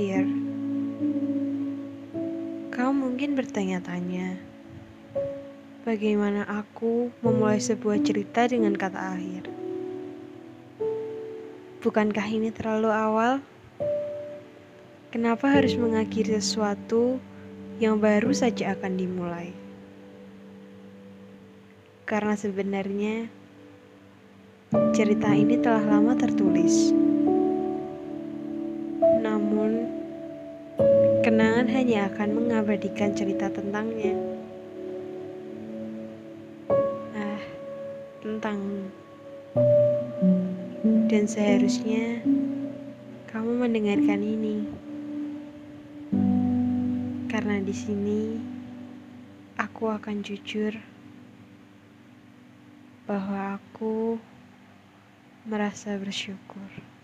terakhir. Kau mungkin bertanya-tanya, bagaimana aku memulai sebuah cerita dengan kata akhir? Bukankah ini terlalu awal? Kenapa harus mengakhiri sesuatu yang baru saja akan dimulai? Karena sebenarnya cerita ini telah lama tertulis. Namun, kenangan hanya akan mengabadikan cerita tentangnya. Ah, tentang dan seharusnya kamu mendengarkan ini. Karena di sini aku akan jujur bahwa aku merasa bersyukur.